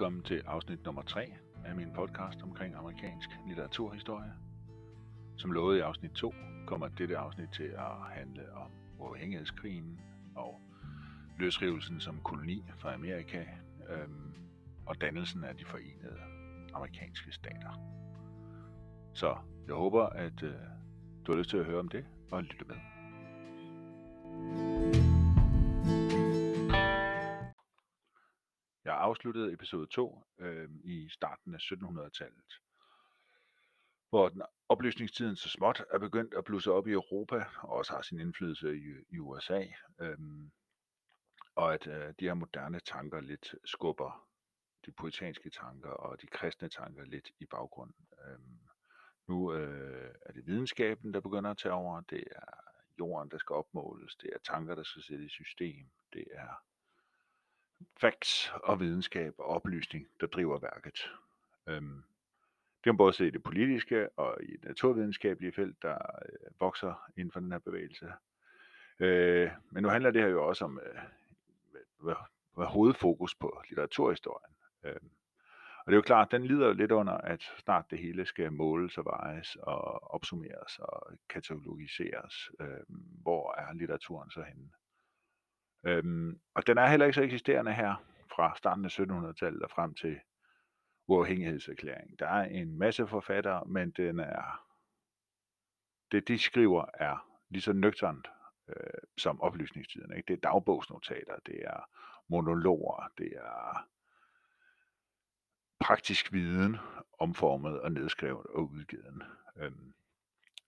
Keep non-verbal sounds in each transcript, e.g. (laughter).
Velkommen til afsnit nummer 3 af min podcast omkring amerikansk litteraturhistorie. Som lovet i afsnit 2 kommer dette afsnit til at handle om uafhængighedskrigen og løsrivelsen som koloni fra Amerika øhm, og dannelsen af de forenede amerikanske stater. Så jeg håber, at øh, du har lyst til at høre om det og lytte med. Jeg afsluttede episode 2 øh, i starten af 1700-tallet, hvor den oplysningstiden så småt er begyndt at blusse op i Europa, og også har sin indflydelse i, i USA, øh, og at øh, de her moderne tanker lidt skubber de poetanske tanker og de kristne tanker lidt i baggrunden. Øh, nu øh, er det videnskaben, der begynder at tage over, det er jorden, der skal opmåles, det er tanker, der skal sætte i system, det er facts og videnskab og oplysning, der driver værket. Øhm, det kan man både se i det politiske og i det naturvidenskabelige felt, der øh, vokser inden for den her bevægelse. Øh, men nu handler det her jo også om øh, hvad, hvad hovedfokus på litteraturhistorien. Øh, og det er jo klart, den lider jo lidt under, at snart det hele skal måles og vejes og opsummeres og katalogiseres. Øh, hvor er litteraturen så henne? Øhm, og den er heller ikke så eksisterende her fra starten af 1700-tallet og frem til uafhængighedserklæringen. Der er en masse forfattere, men den er, det de skriver er lige så nøgternt øh, som oplysningstiden. Ikke? Det er dagbogsnotater, det er monologer, det er praktisk viden, omformet og nedskrevet og udgivet. Øhm,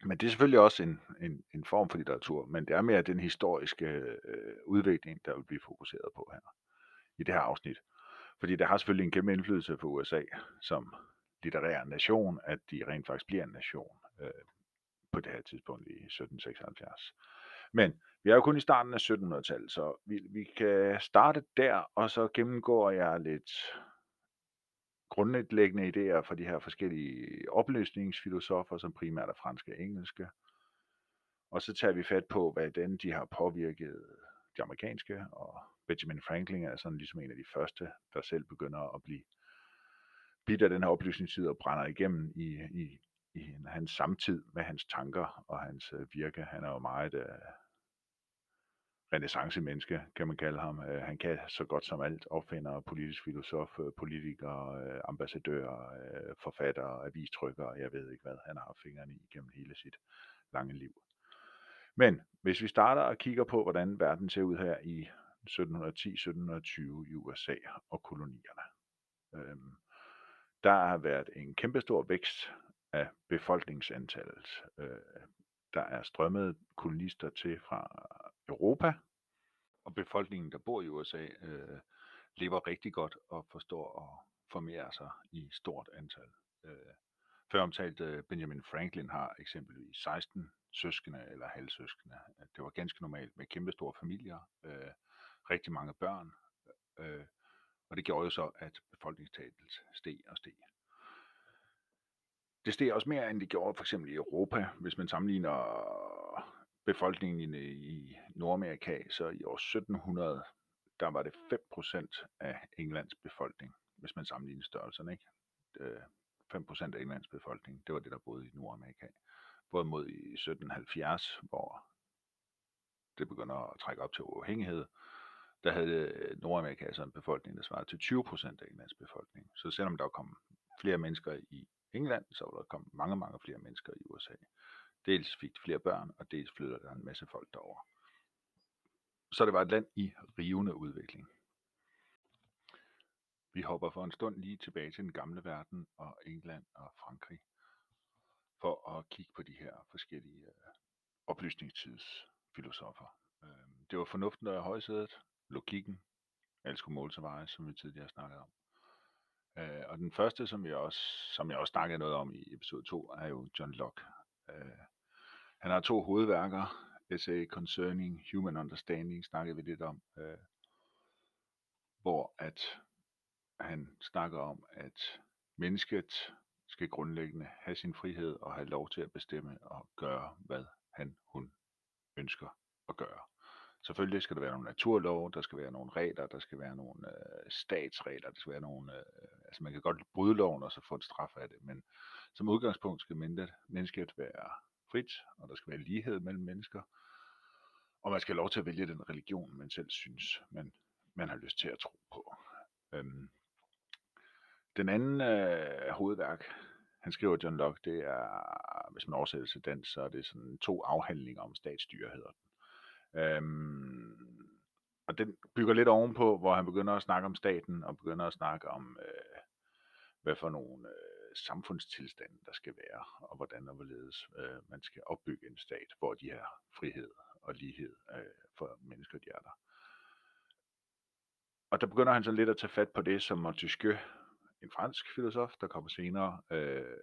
men det er selvfølgelig også en, en, en form for litteratur, men det er mere den historiske øh, udvikling, der vil blive fokuseret på her i det her afsnit. Fordi det har selvfølgelig en kæmpe indflydelse på USA som litterær nation, at de rent faktisk bliver en nation øh, på det her tidspunkt i 1776. Men vi er jo kun i starten af 1700-tallet, så vi, vi kan starte der, og så gennemgår jeg lidt grundlæggende idéer fra de her forskellige opløsningsfilosofer, som primært er franske og engelske. Og så tager vi fat på, hvordan de har påvirket de amerikanske, og Benjamin Franklin er sådan ligesom en af de første, der selv begynder at blive bidt af den her oplysningstid og brænder igennem i, i, i hans samtid med hans tanker og hans øh, virke. Han er jo meget øh, renaissance-menneske, kan man kalde ham. Øh, han kan så godt som alt opfinder, politisk filosof, øh, politiker, øh, ambassadør, øh, forfatter, avistrykker, jeg ved ikke hvad. Han har fingrene i gennem hele sit lange liv. Men hvis vi starter og kigger på, hvordan verden ser ud her i 1710-1720 i USA og kolonierne. Øhm, der har været en kæmpestor vækst af befolkningsantallet. Øh, der er strømmet kolonister til fra Europa, og befolkningen, der bor i USA, øh, lever rigtig godt og forstår at formere sig i stort antal. Øh, før omtalt øh, Benjamin Franklin har eksempelvis 16 søskende eller halvsøskende. Det var ganske normalt med kæmpe store familier, øh, rigtig mange børn, øh, og det gjorde jo så, at befolkningstallet steg og steg. Det steg også mere, end det gjorde for eksempel i Europa, hvis man sammenligner befolkningen i, i Nordamerika, så i år 1700, der var det 5% af Englands befolkning, hvis man sammenligner størrelserne. Ikke? Øh, 5% af Englands befolkning, det var det, der boede i Nordamerika. Hvorimod i 1770, hvor det begynder at trække op til uafhængighed, der havde øh, Nordamerika altså en befolkning, der svarede til 20% af Englands befolkning. Så selvom der kom flere mennesker i England, så var der kommet mange, mange flere mennesker i USA. Dels fik de flere børn, og dels flytter der en masse folk derover. Så det var et land i rivende udvikling. Vi hopper for en stund lige tilbage til den gamle verden og England og Frankrig for at kigge på de her forskellige øh, oplysningstidsfilosofer. Øh, det var fornuften, der er højsædet, logikken, alt skulle måle sig veje, som vi tidligere snakkede om. Øh, og den første, som jeg, også, som jeg også snakkede noget om i episode 2, er jo John Locke. Han har to hovedværker, Essay Concerning Human Understanding, snakkede vi lidt om, øh, hvor at han snakker om, at mennesket skal grundlæggende have sin frihed og have lov til at bestemme og gøre, hvad han, hun ønsker at gøre. Selvfølgelig skal der være nogle naturlov, der skal være nogle regler, der skal være nogle øh, statsregler, der skal være nogle, øh, altså man kan godt bryde loven og så få en straf af det, men som udgangspunkt skal mennesket være frit, og der skal være lighed mellem mennesker, og man skal have lov til at vælge den religion, man selv synes, man, man har lyst til at tro på. Øhm, den anden øh, hovedværk, han skriver John Locke, det er, hvis man oversætter til dansk, så er det sådan to afhandlinger om statsstyre, hedder den. Øhm, og den bygger lidt ovenpå, hvor han begynder at snakke om staten, og begynder at snakke om, øh, hvad for nogle øh, samfundstilstanden, der skal være, og hvordan og hvorledes øh, man skal opbygge en stat, hvor de her frihed og lighed øh, for mennesker, de er der. Og der begynder han så lidt at tage fat på det, som Montesquieu, en fransk filosof, der kommer senere, øh,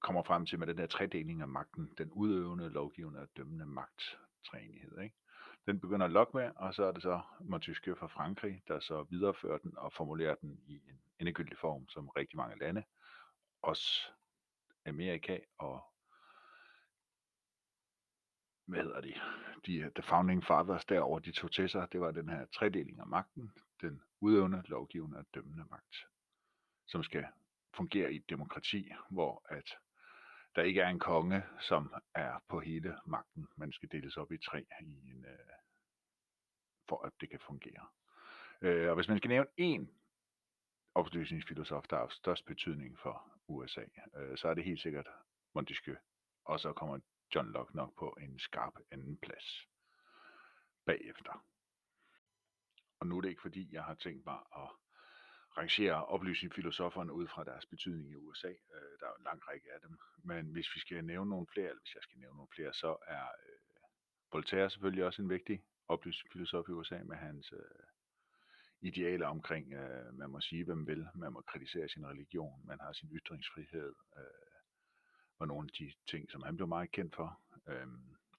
kommer frem til med den der tredeling af magten, den udøvende, lovgivende og dømmende magt, træenighed. Ikke? Den begynder at lokke med, og så er det så Montesquieu fra Frankrig, der så viderefører den og formulerer den i en endegyldig form, som rigtig mange lande, også Amerika og hvad hedder de, de the founding fathers derover, de tog til sig, det var den her tredeling af magten, den udøvende, lovgivende og dømmende magt, som skal fungere i et demokrati, hvor at der ikke er en konge, som er på hele magten. Man skal deles op i tre i en, øh, for at det kan fungere. Øh, og hvis man skal nævne en oplysningsfilosof, der har størst betydning for USA, øh, så er det helt sikkert Montesquieu. Og så kommer John Locke nok på en skarp anden plads bagefter. Og nu er det ikke fordi, jeg har tænkt mig at rangere oplysningsfilosoferne ud fra deres betydning i USA. Øh, der er en lang række af dem. Men hvis vi skal nævne nogle flere, eller hvis jeg skal nævne nogle flere, så er øh, Voltaire selvfølgelig også en vigtig oplysningsfilosof i USA med hans øh, idealer omkring, øh, man må sige, hvem vil, man må kritisere sin religion, man har sin ytringsfrihed, øh, og nogle af de ting, som han blev meget kendt for. Øh,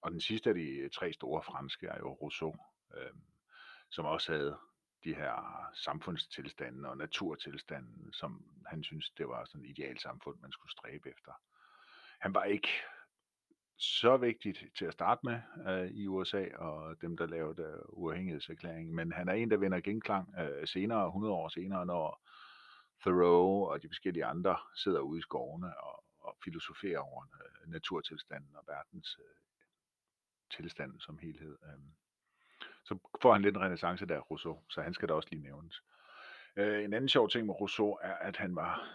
og den sidste af de tre store franske er jo Rousseau, øh, som også havde de her samfundstilstanden og naturtilstanden, som han synes, det var sådan et ideal samfund, man skulle stræbe efter. Han var ikke så vigtigt til at starte med øh, i USA og dem, der lavede øh, uafhængighedserklæringen, men han er en, der vinder genklang øh, senere, 100 år senere, når Thoreau og de forskellige andre sidder ude i skovene og, og filosoferer over øh, naturtilstanden og verdens øh, tilstand som helhed. Øh så får han lidt en renaissance der, Rousseau, så han skal da også lige nævnes. Øh, en anden sjov ting med Rousseau er, at han var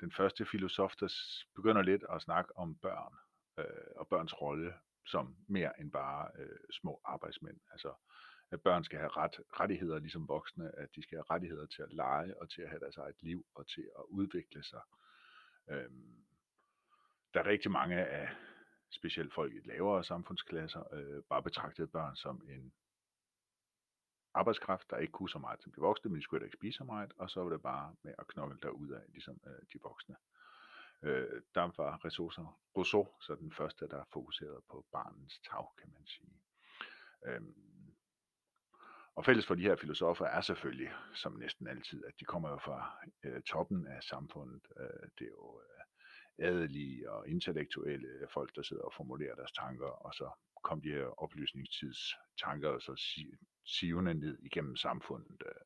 den første filosof, der begynder lidt at snakke om børn øh, og børns rolle som mere end bare øh, små arbejdsmænd. Altså, at børn skal have ret, rettigheder ligesom voksne, at de skal have rettigheder til at lege og til at have deres eget liv og til at udvikle sig. Øhm, der er rigtig mange af specielt folk i lavere samfundsklasser øh, bare betragtede børn som en arbejdskraft, der ikke kunne så meget som de voksne, men de skulle ikke spise så meget, og så var det bare med at knokle derud af, ligesom øh, de voksne. Øh, der var Rousseau, Rousseau så den første, der fokuserede på barnens tag, kan man sige. Øhm, og fælles for de her filosofer er selvfølgelig, som næsten altid, at de kommer jo fra øh, toppen af samfundet. Øh, det er jo øh, adelige og intellektuelle folk, der sidder og formulerer deres tanker, og så kom de her oplysningstidstanker og så sivende ned igennem samfundet. Øh,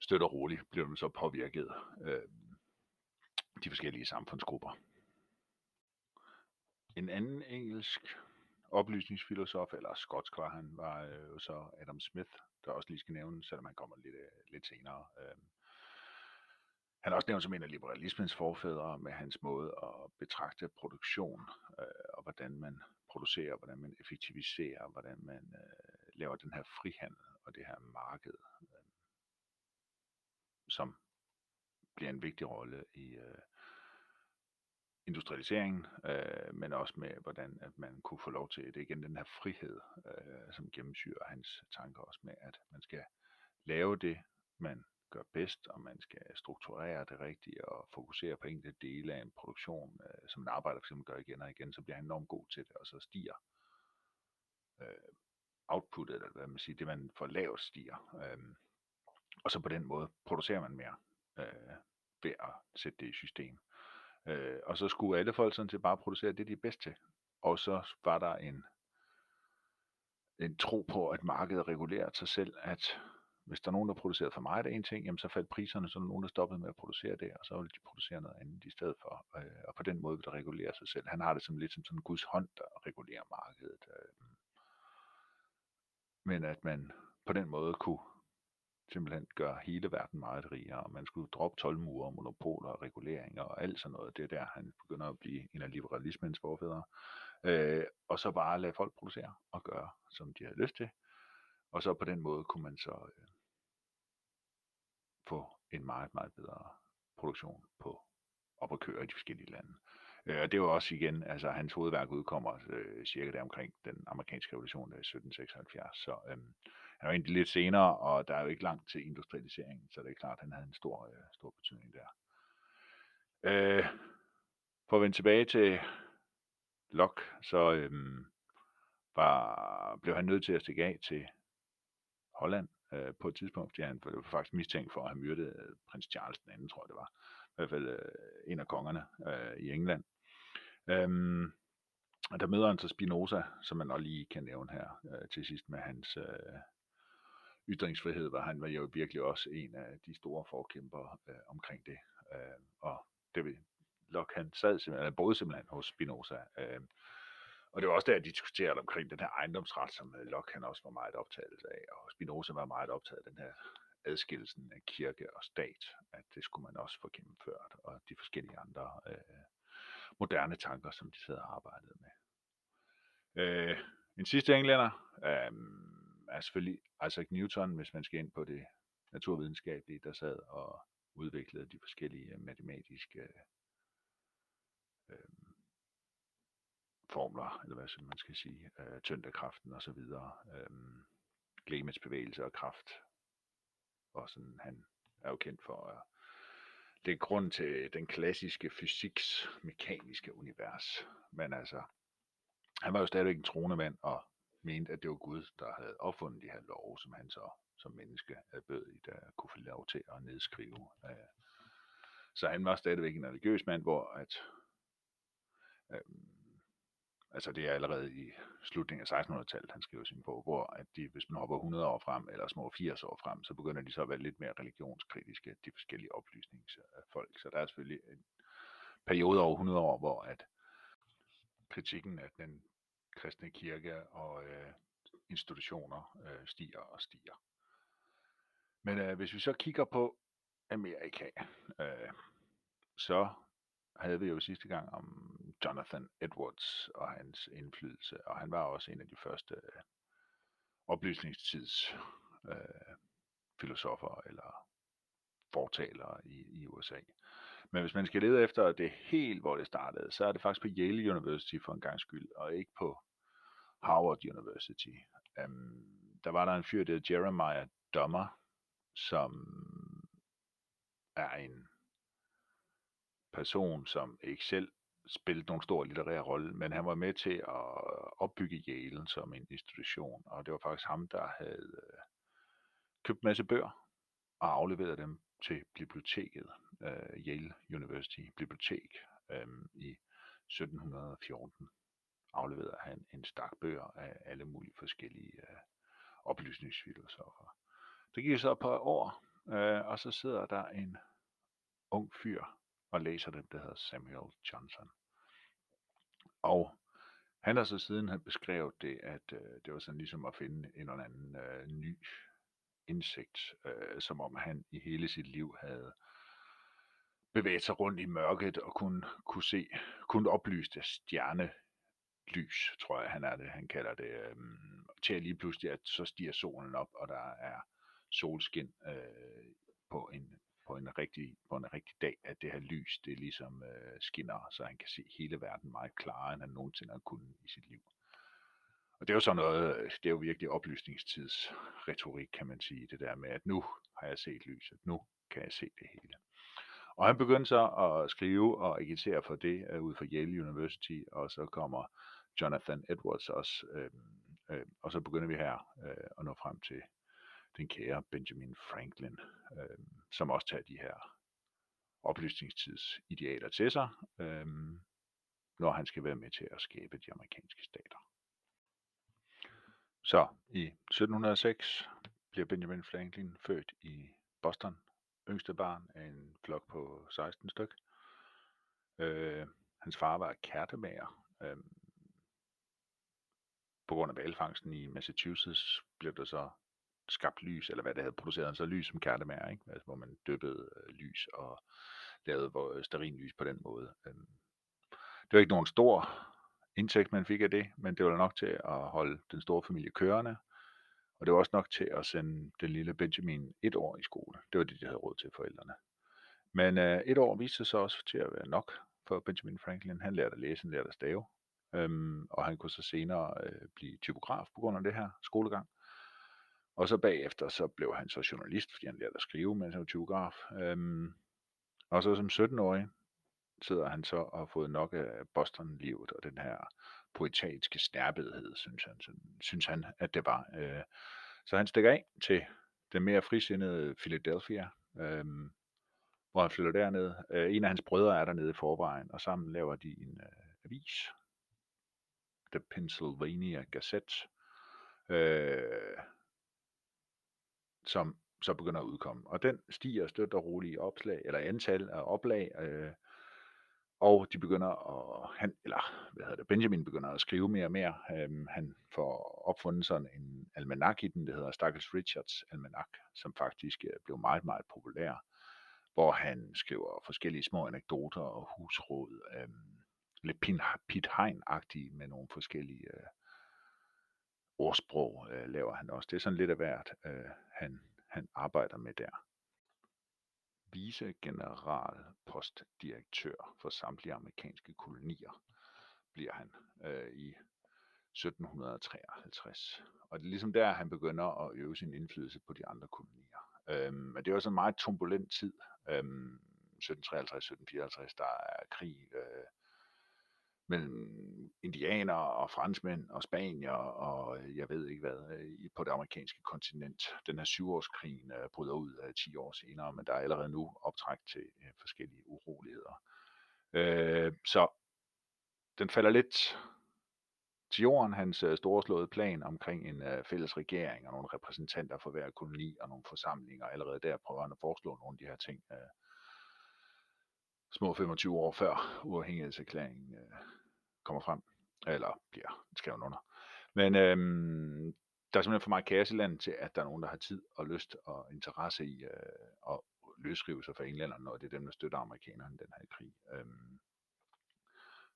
støt og roligt bliver de så påvirket øh, de forskellige samfundsgrupper. En anden engelsk oplysningsfilosof, eller skotsk var han, var øh, jo så Adam Smith, der også lige skal nævne, selvom han kommer lidt, øh, lidt senere. Øh, han er også nævnt som en af liberalismens forfædre med hans måde at betragte produktion øh, og hvordan man producerer, hvordan man effektiviserer, hvordan man øh, laver den her frihandel og det her marked, øh, som bliver en vigtig rolle i øh, industrialiseringen, øh, men også med, hvordan at man kunne få lov til det igen, den her frihed, øh, som gennemsyrer hans tanker også med, at man skal lave det, man gør bedst, og man skal strukturere det rigtigt og fokusere på enkelte dele af en produktion, øh, som en arbejder for eksempel gør igen og igen, så bliver han enormt god til det, og så stiger øh, outputtet, eller hvad man siger, det man får lavt stiger. Øh, og så på den måde producerer man mere øh, ved at sætte det i system. Øh, og så skulle alle folk sådan set bare producere det, de er bedst til. og så var der en, en tro på, at markedet regulerer sig selv, at hvis der er nogen, der producerede for meget af en ting, jamen så faldt priserne, så er der nogen, der stoppede med at producere det, og så ville de producere noget andet i stedet for. Øh, og på den måde vil det regulere sig selv. Han har det som lidt som sådan en Guds hånd, der regulerer markedet. Øh. Men at man på den måde kunne simpelthen gøre hele verden meget rigere, og man skulle droppe tolvmure, monopoler og reguleringer og alt sådan noget. Det er der, han begynder at blive en af liberalismens forfædre. Øh, og så bare lade folk producere og gøre, som de havde lyst til. Og så på den måde kunne man så øh, en meget, meget bedre produktion på op at køre i de forskellige lande. Øh, og det var også igen, altså hans hovedværk udkommer øh, cirka der omkring den amerikanske revolution øh, i 1776, så øh, han var egentlig lidt senere, og der er jo ikke langt til industrialiseringen, så det er klart, at han havde en stor, øh, stor betydning der. Øh, for at vende tilbage til Locke, så øh, var, blev han nødt til at stikke af til Holland øh, på et tidspunkt, fordi han blev faktisk mistænkt for at have myrdet øh, prins Charles den anden, tror jeg det var. I hvert fald øh, en af kongerne øh, i England. Øhm, og der møder han så Spinoza, som man også lige kan nævne her øh, til sidst med hans øh, ytringsfrihed, var han var jo virkelig også en af de store forkæmper øh, omkring det. Øh, og det vil Locke, han sad simpelthen, eller boede simpelthen hos Spinoza. Øh, og det var også der, jeg diskuterede omkring den her ejendomsret, som øh, Locke han også var meget optaget af, og Spinoza var meget optaget af den her adskillelsen af kirke og stat, at det skulle man også få gennemført, og de forskellige andre øh, moderne tanker, som de sidder og arbejdede med. Øh, en sidste englænder øh, er selvfølgelig Isaac Newton, hvis man skal ind på det naturvidenskabelige, der sad og udviklede de forskellige øh, matematiske øh, formler, eller hvad man skal sige, øh, tyngdekraften og så videre, øh, glemets bevægelse og kraft, og sådan, han er jo kendt for at lægge grund til den klassiske fysiks mekaniske univers. Men altså, han var jo stadigvæk en troende mand, og mente, at det var Gud, der havde opfundet de her love, som han så som menneske havde bød i, der kunne få lov til at nedskrive. Øh. Så han var stadigvæk en religiøs mand, hvor at, øhm, altså det er allerede i slutningen af 1600-tallet, han skriver sin bog, hvor at de, hvis man hopper 100 år frem, eller små 80 år frem, så begynder de så at være lidt mere religionskritiske, de forskellige oplysningsfolk. Øh, så der er selvfølgelig en periode over 100 år, hvor at kritikken af den kristne kirke og øh, institutioner øh, stiger og stiger. Men øh, hvis vi så kigger på Amerika, øh, så havde vi jo sidste gang om Jonathan Edwards og hans indflydelse, og han var også en af de første øh, oplysningstids øh, filosofer eller fortalere i, i USA. Men hvis man skal lede efter det helt, hvor det startede, så er det faktisk på Yale University for en gang skyld, og ikke på Harvard University. Um, der var der en fyr, der Jeremiah Dummer, som er en person, som ikke selv spillede nogen stor litterær rolle, men han var med til at opbygge Yale som en institution, og det var faktisk ham, der havde øh, købt en masse bøger og afleveret dem til biblioteket, uh, Yale University Bibliotek, um, i 1714. Afleverede han en stak bøger af alle mulige forskellige uh, oplysningsfilosofer. Det gik så et par år, uh, og så sidder der en ung fyr og læser den, der hedder Samuel Johnson. Og han har så siden han beskrevet det, at øh, det var sådan ligesom at finde en eller anden øh, ny indsigt, øh, som om han i hele sit liv havde bevæget sig rundt i mørket og kunne, kunne se, kun oplyse det lys, tror jeg han er det, han kalder det, øh, til at lige pludselig, at så stiger solen op, og der er solskin øh, på en på en rigtig, på en rigtig dag, at det her lys, det ligesom øh, skinner, så han kan se hele verden meget klarere, end han nogensinde har kunnet i sit liv. Og det er jo sådan noget, øh, det er jo virkelig oplysningstids retorik, kan man sige, det der med, at nu har jeg set lyset, nu kan jeg se det hele. Og han begyndte så at skrive og agitere for det øh, ud fra Yale University, og så kommer Jonathan Edwards også, øh, øh, og så begynder vi her øh, at nå frem til den kære Benjamin Franklin, øh, som også tager de her oplysningstidsidealer til sig. Øh, når han skal være med til at skabe de amerikanske stater. Så i 1706 bliver Benjamin Franklin født i Boston, yngste barn af en flok på 16 styk. Øh, hans far var kærtemager. Øh, på grund af valfangsten i Massachusetts blev der så skabt lys, eller hvad det havde produceret, så lys som kærtemager, ikke? Altså, hvor man dyppede øh, lys og lavede hvor, øh, lys på den måde. Øhm, det var ikke nogen stor indtægt, man fik af det, men det var nok til at holde den store familie kørende, og det var også nok til at sende den lille Benjamin et år i skole. Det var det, de havde råd til forældrene. Men øh, et år viste sig så også til at være nok for Benjamin Franklin. Han lærte at læse, han lærte at stave, øhm, og han kunne så senere øh, blive typograf på grund af det her skolegang. Og så bagefter så blev han så journalist, fordi han lærte at skrive, mens han var typograf. Øhm, og så som 17-årig sidder han så og har fået nok af Boston-livet og den her poetatiske snærbedighed, synes han, synes han at det var. Øh, så han stikker af til den mere frisindede Philadelphia, øh, hvor han flytter derned. Øh, en af hans brødre er dernede i forvejen, og sammen laver de en øh, avis, The Pennsylvania Gazette, øh, som så begynder at udkomme. Og den stiger støt og roligt i opslag, eller antal af oplag, øh, og de begynder at, han, eller hvad hedder det, Benjamin begynder at skrive mere og mere. Øhm, han får opfundet sådan en almanak i den, der hedder Stakkels Richards almanak, som faktisk øh, blev meget, meget populær, hvor han skriver forskellige små anekdoter og husråd, øhm, lidt Pit Hein-agtige med nogle forskellige øh, ordsprog øh, laver han også. Det er sådan lidt af hvert, øh, han, han arbejder med der vicegeneralpostdirektør for samtlige amerikanske kolonier bliver han øh, i 1753. Og det er ligesom der, han begynder at øve sin indflydelse på de andre kolonier. Øhm, men det er også en meget turbulent tid. Øhm, 1753-1754, der er krig øh, mellem indianere og franskmænd og spanier og øh, jeg ved ikke hvad øh, på det amerikanske kontinent. Den her syvårskrigen øh, bryder ud øh, 10 år senere, men der er allerede nu optræk til forskellige uroligheder. Så den falder lidt til jorden, hans storslåede plan omkring en fælles regering og nogle repræsentanter for hver koloni og nogle forsamlinger. Allerede der prøver han at foreslå nogle af de her ting små 25 år før uafhængighedserklæringen kommer frem, eller bliver skrevet under. Men øhm, der er simpelthen for meget kaos i landet til, at der er nogen, der har tid og lyst og interesse i øh, at løsrive sig fra englænderne, når det er dem, der støtter amerikanerne i den her krig. Øhm,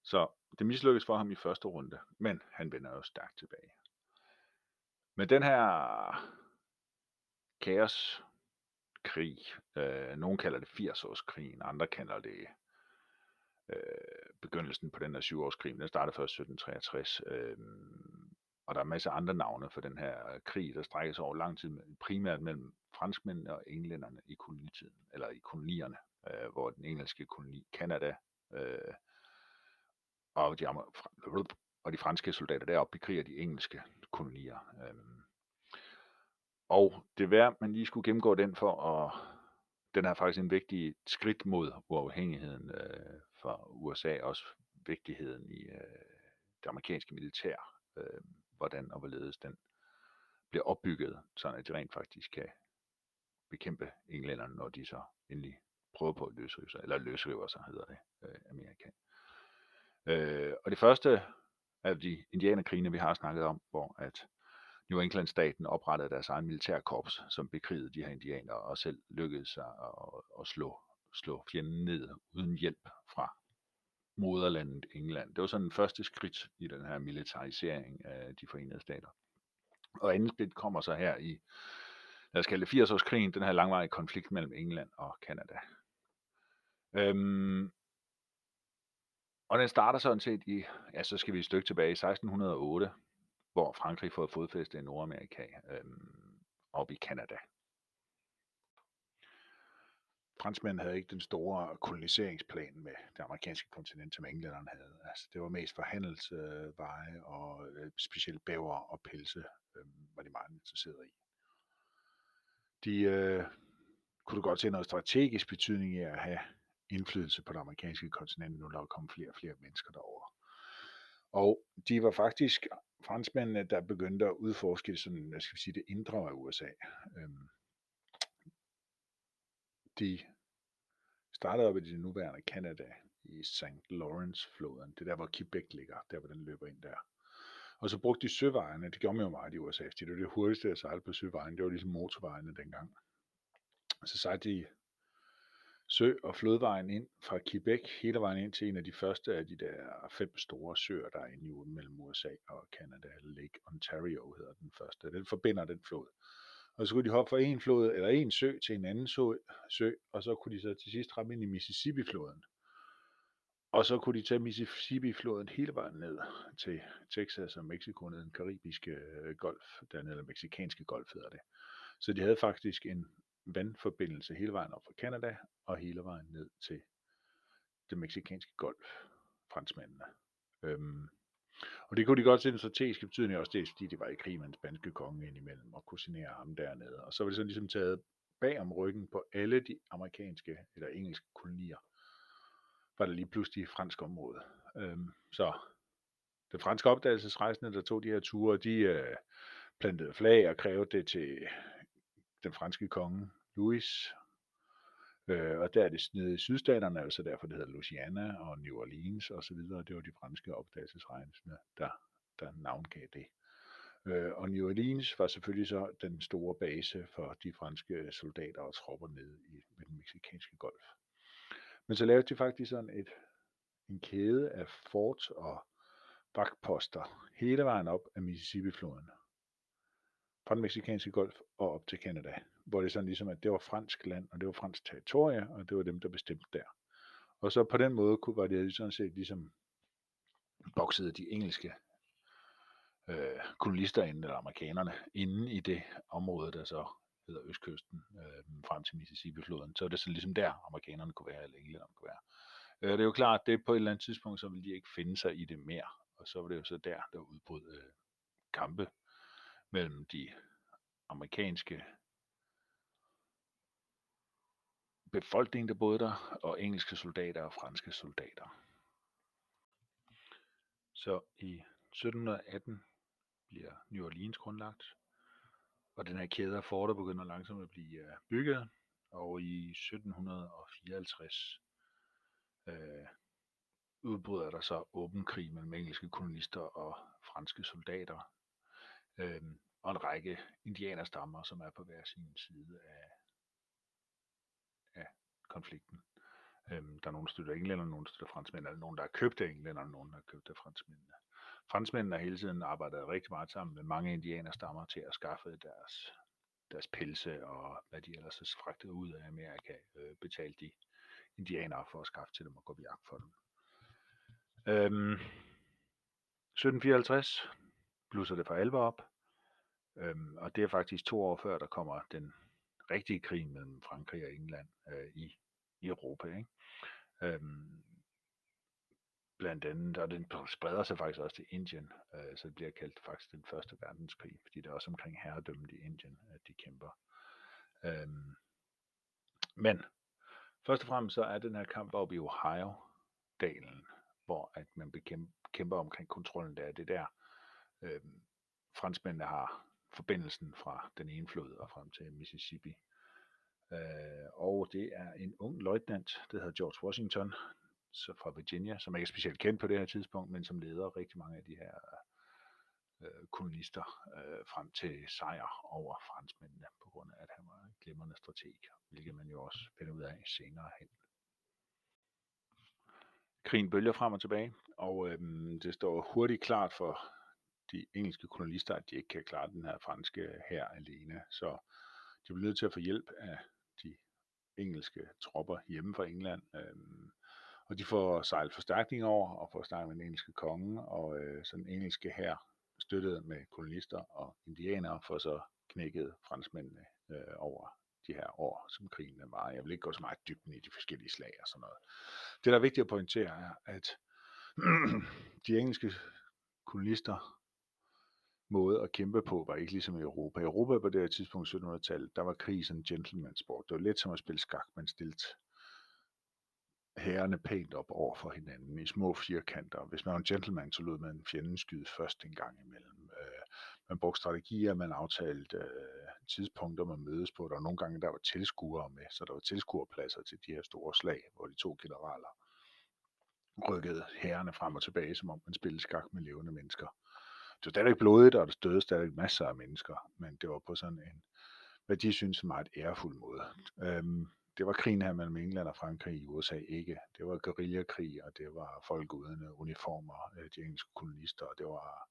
så det mislykkes for ham i første runde, men han vender jo stærkt tilbage. Men den her kaoskrig, øh, nogen kalder det 80-årskrigen, andre kalder det øh, begyndelsen på den her syvårskrig. Den startede først 1763, øh, og der er masser af andre navne for den her øh, krig, der strækker sig over lang tid, primært mellem franskmændene og englænderne i kolonitiden, eller i kolonierne, øh, hvor den engelske koloni Kanada øh, og, de, og de franske soldater deroppe bekriger de engelske kolonier. Øh, og det er værd, man lige skulle gennemgå den for at den er faktisk en vigtig skridt mod uafhængigheden øh, for USA, også vigtigheden i øh, det amerikanske militær, øh, hvordan og hvorledes den bliver opbygget, så at de rent faktisk kan bekæmpe englænderne, når de så endelig prøver på at løsrive sig, eller løsriver sig, hedder det, øh, Amerika. Øh, og det første af de indianerkrigene, vi har snakket om, hvor at New England-staten oprettede deres egen militærkorps, som bekrigede de her indianere, og selv lykkedes sig at, at slå, slå fjenden ned uden hjælp fra moderlandet England. Det var sådan den første skridt i den her militarisering af de forenede stater. Og andet skridt kommer så her i, lad os kalde det 80-årskrigen, den her langvarige konflikt mellem England og Kanada. Øhm, og den starter sådan set i, ja, så skal vi et stykke tilbage i 1608, hvor Frankrig får fodfæste i Nordamerika øhm, op i Kanada. Franskmændene havde ikke den store koloniseringsplan med det amerikanske kontinent, som englænderne havde. Altså, det var mest for handelsveje øh, og øh, specielt bæver og pelse øh, var de meget interesserede i. De øh, kunne godt se noget strategisk betydning i at have indflydelse på det amerikanske kontinent, nu der er kommet flere og flere mennesker derover. Og de var faktisk franskmændene, der begyndte at udforske sådan, hvad skal vi sige, det indre af USA. Øhm, de startede op i det nuværende Canada i St. Lawrence-floden. Det er der, hvor Quebec ligger, der hvor den løber ind der. Og så brugte de søvejene, det gjorde man jo meget i USA, fordi det var det hurtigste at sejle på søvejen, det var ligesom motorvejene dengang. Så sejlede de sø- og flodvejen ind fra Quebec hele vejen ind til en af de første af de der fem store søer, der er inde i mellem USA og Canada. Lake Ontario hedder den første. Den forbinder den flod. Og så kunne de hoppe fra en flod eller en sø til en anden sø, sø og så kunne de så til sidst ramme ind i Mississippi-floden. Og så kunne de tage Mississippi-floden hele vejen ned til Texas og Mexico, ned den karibiske øh, golf, dernede, eller meksikanske golf hedder det. Så de havde faktisk en vandforbindelse hele vejen op fra Canada og hele vejen ned til det meksikanske golf, franskmændene. Øhm, og det kunne de godt se den strategiske betydning også, det fordi det var i krig med den spanske konge indimellem og kunne signere ham dernede. Og så var det sådan ligesom taget bag om ryggen på alle de amerikanske eller engelske kolonier, var der lige pludselig fransk område. Øhm, så det franske opdagelsesrejsende, der tog de her ture, de øh, plantede flag og krævede det til den franske konge Louis. Øh, og der er det nede i sydstaterne, altså derfor det hedder Louisiana og New Orleans og så videre. Det var de franske opdagelsesrejsende, der, der navngav det. Øh, og New Orleans var selvfølgelig så den store base for de franske soldater og tropper nede i ved den meksikanske golf. Men så lavede de faktisk sådan et, en kæde af fort og vagtposter hele vejen op af Mississippi-floden. Fra den meksikanske golf og op til Canada. Hvor det sådan ligesom, at det var fransk land, og det var fransk territorie, og det var dem, der bestemte der. Og så på den måde kunne, var det sådan set ligesom boksede de engelske øh, kolonister inde, eller amerikanerne, inde i det område, der så hedder Østkysten, øh, frem til Mississippi-floden. Så er det så ligesom der, amerikanerne kunne være, eller englænderne kunne være. Øh, det er jo klart, at det på et eller andet tidspunkt, så ville de ikke finde sig i det mere. Og så var det jo så der, der udbrød øh, kampe mellem de amerikanske befolkning, der boede der, og engelske soldater og franske soldater. Så i 1718 bliver New Orleans grundlagt, og den her kæde af forter begynder langsomt at blive øh, bygget, og i 1754 øh, udbryder der så åben krig mellem engelske kolonister og franske soldater, øh, og en række indianerstammer, som er på hver sin side af, af konflikten. Øhm, der er nogen, der støtter englænder, nogen, der støtter franskmænd, eller nogen, der har købt af englænder, og nogen, der har købt af franskmændene. Franskmændene har hele tiden arbejdet rigtig meget sammen med mange indianerstammer til at skaffe deres, deres pelse og hvad de ellers har fragtet ud af Amerika, øh, betalt de indianere for at skaffe til dem og gå på jagt for dem. Øhm, 1754 blusser det for alvor op, øhm, og det er faktisk to år før, der kommer den rigtige krig mellem Frankrig og England øh, i, i Europa. Ikke? Øhm, blandt andet, og den spreder sig faktisk også til Indien, øh, så det bliver kaldt faktisk den første verdenskrig, fordi det er også omkring herredømmet i Indien, at de kæmper. Øhm, men først og fremmest så er den her kamp oppe i Ohio-dalen, hvor at man bekæmper, kæmper omkring kontrollen der. Det der, øh, franskmændene har forbindelsen fra den ene flod og frem til Mississippi. Øh, og det er en ung løjtnant, der hedder George Washington, så fra Virginia, som ikke er specielt kendt på det her tidspunkt, men som leder rigtig mange af de her øh, kolonister øh, frem til sejr over franskmændene, på grund af, at han var en glimrende strateg, hvilket man jo også finder ud af senere hen. Krigen bølger frem og tilbage, og øh, det står hurtigt klart for de engelske kolonister, at de ikke kan klare den her franske her alene. Så de bliver nødt til at få hjælp af de engelske tropper hjemme fra England. Øhm, og de får sejlet forstærkning over og får snakket med den engelske konge, og øh, så den engelske her støttet med kolonister og indianere, for så knækket franskmændene øh, over de her år, som krigen var. Jeg vil ikke gå så meget dybden i de forskellige slag og sådan noget. Det, der er vigtigt at pointere, er, at (clears throat) de engelske kolonister måde at kæmpe på var ikke ligesom i Europa. I Europa på det her tidspunkt, 1700-tallet, der var krig sådan en gentleman sport. Det var lidt som at spille skak, man stillede herrerne pænt op over for hinanden i små firkanter. Hvis man var en gentleman, så lød man fjenden skyde først en gang imellem. Øh, man brugte strategier, man aftalte øh, tidspunkter, man mødes på. Der var nogle gange, der var tilskuere med, så der var tilskuerpladser til de her store slag, hvor de to generaler rykkede herrerne frem og tilbage, som om man spillede skak med levende mennesker. Det var stadig blodigt, og der døde stadig masser af mennesker, men det var på sådan en, hvad de synes meget ærefuld måde. Øhm, det var krigen her mellem England og Frankrig i USA ikke. Det var guerillakrig, og det var folk uden øh, uniformer, øh, de engelske kolonister, og det var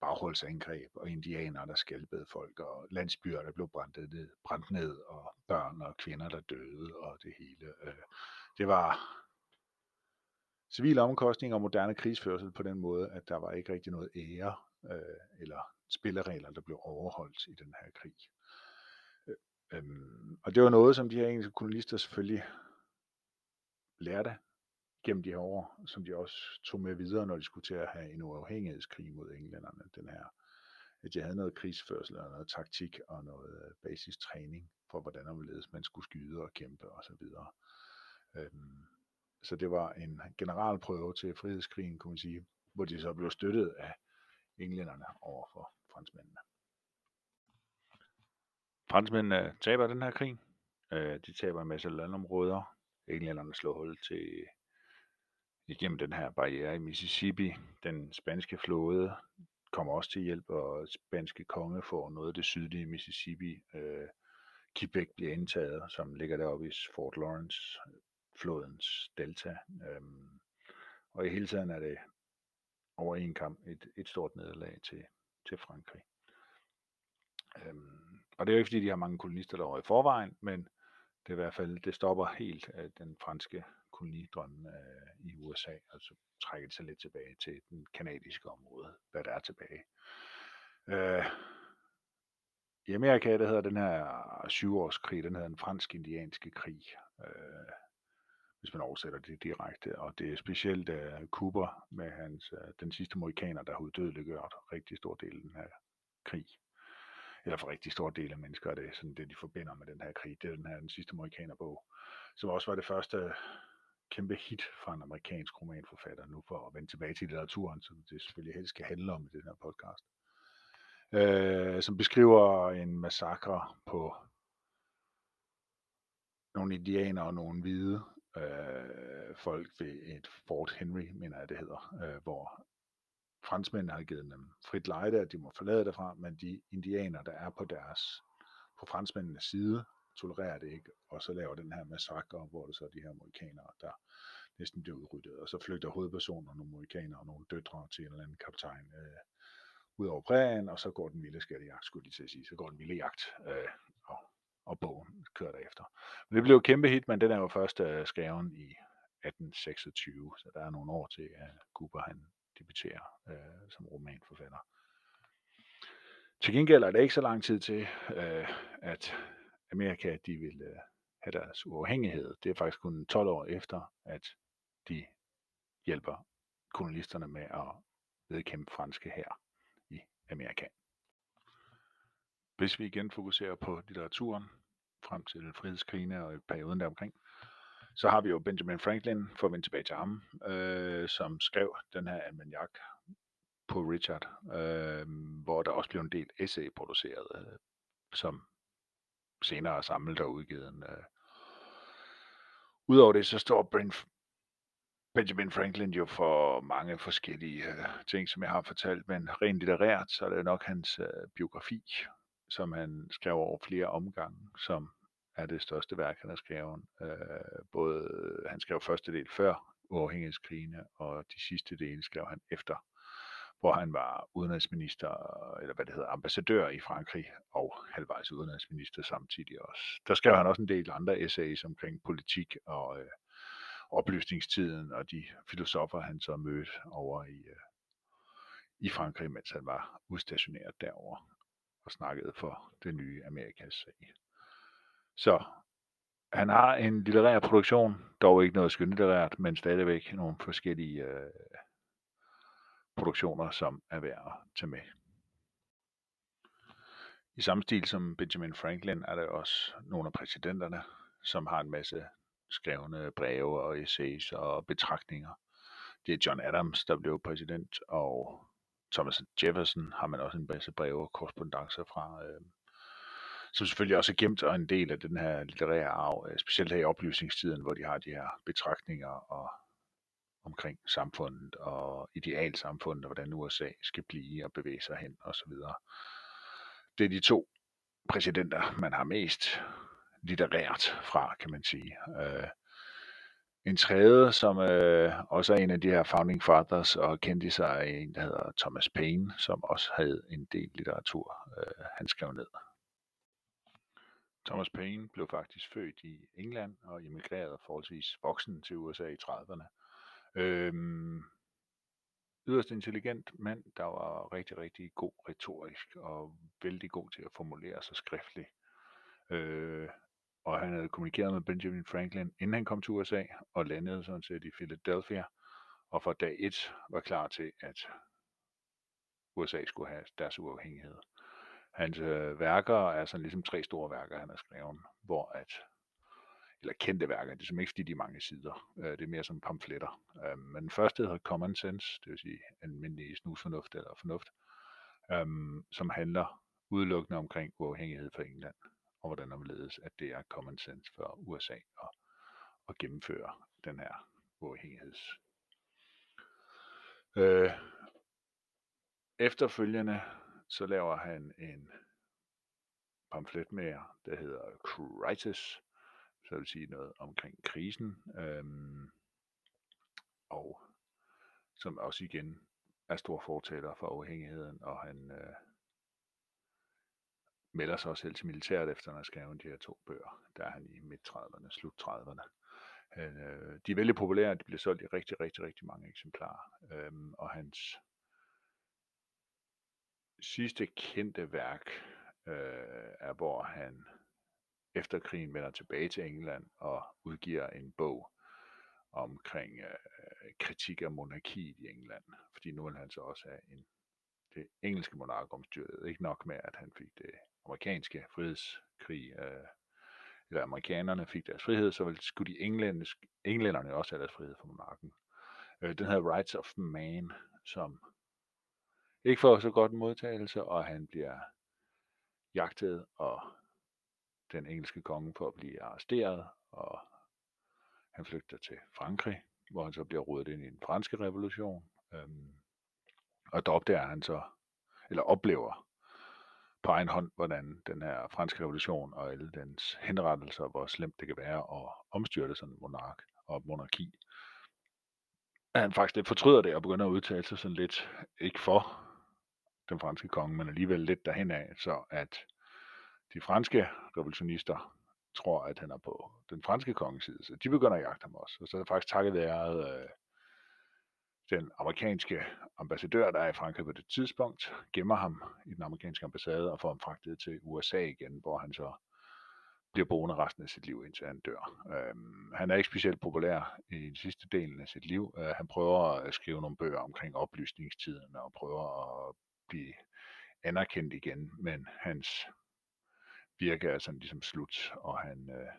bagholdsangreb og indianere, der skælpede folk, og landsbyer, der blev brændt ned, brændt ned, og børn og kvinder, der døde, og det hele. Øh. Det var civile omkostninger og moderne krigsførsel på den måde, at der var ikke rigtig noget ære øh, eller spilleregler, der blev overholdt i den her krig. Øh, øhm, og det var noget, som de her engelske kolonister selvfølgelig lærte gennem de her år, som de også tog med videre, når de skulle til at have en uafhængighedskrig mod englænderne. Den her, at de havde noget krigsførsel og noget taktik og noget øh, basistræning basis træning for, hvordan man skulle skyde og kæmpe osv. Øhm, så det var en generalprøve til frihedskrigen, kunne man sige, hvor de så blev støttet af englænderne over for franskmændene. Franskmændene taber den her krig. Øh, de taber en masse landområder. Englænderne slår hul til igennem den her barriere i Mississippi. Den spanske flåde kommer også til hjælp, og spanske konge får noget af det sydlige Mississippi. Øh, Quebec bliver indtaget, som ligger deroppe i Fort Lawrence, flodens delta. Øhm, og i hele tiden er det over en kamp et, et stort nederlag til, til Frankrig. Øhm, og det er jo ikke fordi, de har mange kolonister derovre i forvejen, men det er i hvert fald, det stopper helt af den franske kolonidrøm øh, i USA, og så trækker det sig lidt tilbage til den kanadiske område, hvad der er tilbage. Øh, I Amerika, der hedder den her syvårskrig, den hedder den fransk-indianske krig. Øh, hvis man oversætter det direkte. Og det er specielt uh, Cooper med hans, uh, den sidste morikaner, der har uddødeliggjort rigtig stor del af den her krig. Eller for rigtig stor del af mennesker er det sådan det, de forbinder med den her krig. Det er den her den sidste morikanerbog, som også var det første øh, kæmpe hit fra en amerikansk romanforfatter, nu for at vende tilbage til litteraturen, som det selvfølgelig helst skal handle om i den her podcast. Øh, som beskriver en massakre på nogle indianer og nogle hvide, øh, folk ved et Fort Henry, mener jeg det hedder, øh, hvor franskmændene har givet dem frit lejde, at de må forlade derfra, men de indianer, der er på deres på franskmændenes side, tolererer det ikke, og så laver den her massakre, hvor det så er de her amerikanere, der næsten bliver udryddet, og så flygter hovedpersoner, nogle amerikanere og nogle døtre til en eller anden kaptajn øh, ud over prærien, og så går den vilde skattejagt, skulle de til at sige, så går den vilde jagt, øh, og bogen kører derefter. Men det blev jo kæmpe hit, men den er jo først øh, uh, skreven i 1826, så der er nogle år til, at Cooper han debuterer uh, som romanforfatter. Til gengæld er det ikke så lang tid til, uh, at Amerika de vil uh, have deres uafhængighed. Det er faktisk kun 12 år efter, at de hjælper kolonisterne med at vedkæmpe franske her i Amerika. Hvis vi igen fokuserer på litteraturen, frem til frihedskrigene og perioden deromkring, så har vi jo Benjamin Franklin, for at vende tilbage til ham, øh, som skrev den her almanjak på Richard, øh, hvor der også blev en del essay produceret, øh, som senere er samlet og udgivet. Øh. Udover det, så står Benjamin Franklin jo for mange forskellige øh, ting, som jeg har fortalt, men rent litterært, så er det nok hans øh, biografi, som han skrev over flere omgange, som er det største værk, han har skrevet. Øh, både han skrev første del før uafhængighedskrigene, og de sidste dele skrev han efter, hvor han var udenrigsminister, eller hvad det hedder, ambassadør i Frankrig, og halvvejs udenrigsminister samtidig også. Der skrev han også en del andre essays omkring politik og øh, oplysningstiden, og de filosofer, han så mødte over i, øh, i Frankrig, mens han var udstationeret derover og snakkede for det nye Amerikas sag. Så han har en litterær produktion, dog ikke noget skønlitterært, men stadigvæk nogle forskellige øh, produktioner, som er værd at tage med. I samme stil som Benjamin Franklin er der også nogle af præsidenterne, som har en masse skrevne breve og essays og betragtninger. Det er John Adams, der blev præsident, og Thomas Jefferson har man også en masse breve og korrespondencer fra, øh, som selvfølgelig også er gemt og en del af den her litterære arv, øh, specielt her i oplysningstiden, hvor de har de her betragtninger og omkring samfundet og idealsamfundet, og hvordan USA skal blive og bevæge sig hen osv. Det er de to præsidenter, man har mest litterært fra, kan man sige. Øh, en tredje, som øh, også er en af de her founding fathers og kendte sig af en, der hedder Thomas Paine, som også havde en del litteratur, øh, han skrev ned. Thomas Paine blev faktisk født i England og emigrerede forholdsvis voksen til USA i 30'erne. Øhm, yderst intelligent mand, der var rigtig, rigtig god retorisk og vældig god til at formulere sig skriftligt. Øh, og han havde kommunikeret med Benjamin Franklin, inden han kom til USA, og landede sådan set i Philadelphia, og fra dag 1 var klar til, at USA skulle have deres uafhængighed. Hans øh, værker er sådan ligesom tre store værker, han har skrevet, hvor at, eller kendte værker, det er som ikke fordi de er mange sider, øh, det er mere som pamfletter. Øh, men den første hedder Common Sense, det vil sige almindelig snusfornuft eller fornuft, øh, som handler udelukkende omkring uafhængighed for England og hvordan omledes, at det er common sense for USA at, at gennemføre den her uafhængigheds. Øh, efterfølgende så laver han en pamflet med der hedder Crisis, så vil sige noget omkring krisen, øhm, og som også igen er stor fortaler for afhængigheden, og han øh, melder sig også selv til militæret, efter han har skrevet de her to bøger. Der er han i midt-30'erne, slut-30'erne. Øh, de er vældig populære, de bliver solgt i rigtig, rigtig, rigtig mange eksemplarer. Øh, og hans sidste kendte værk øh, er, hvor han efter krigen vender tilbage til England og udgiver en bog omkring øh, kritik af monarkiet i England. Fordi nu vil han så også have en, det engelske monarkomstyret. Ikke nok med, at han fik det amerikanske frihedskrig, øh, eller amerikanerne fik deres frihed, så skulle de englænderne også have deres frihed fra monarken. Øh, den hedder Rights of Man, som ikke får så godt en modtagelse, og han bliver jagtet, og den engelske konge får at blive arresteret, og han flygter til Frankrig, hvor han så bliver rodet ind i den franske revolution. Øhm, og der opdager han så, eller oplever på egen hånd, hvordan den her franske revolution og alle dens henrettelser, hvor slemt det kan være at omstyrte sådan en monark og monarki. At han faktisk lidt fortryder det og begynder at udtale sig sådan lidt, ikke for den franske konge, men alligevel lidt derhen af, så at de franske revolutionister tror, at han er på den franske konges side, så de begynder at jagte ham også. Og så er det faktisk takket være øh, den amerikanske ambassadør, der er i Frankrig på det tidspunkt, gemmer ham i den amerikanske ambassade og får ham fragtet til USA igen, hvor han så bliver boende resten af sit liv, indtil han dør. Øhm, han er ikke specielt populær i den sidste del af sit liv. Øh, han prøver at skrive nogle bøger omkring oplysningstiden og prøver at blive anerkendt igen, men hans virke er sådan ligesom slut, og han øh,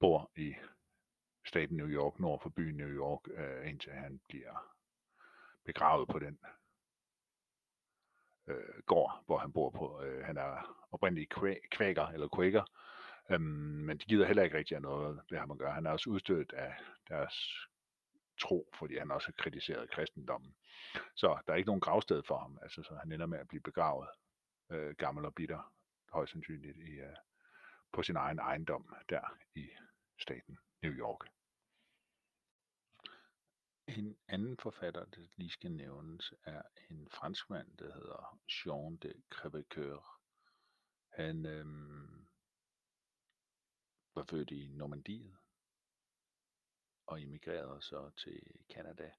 bor i staten New York, nord for byen New York, øh, indtil han bliver begravet på den øh, gård, hvor han bor på. Øh, han er oprindeligt kvæker, eller quaker, øhm, men de gider heller ikke rigtig noget ved ham at gøre. Han er også udstødt af deres tro, fordi han også har kritiseret kristendommen. Så der er ikke nogen gravsted for ham, altså, så han ender med at blive begravet øh, gammel og bitter, højst sandsynligt i, øh, på sin egen ejendom der i staten New York. En anden forfatter, der lige skal nævnes, er en franskmand, der hedder Jean de Crèvecoeur. Han øhm, var født i Normandiet og emigrerede så til Canada,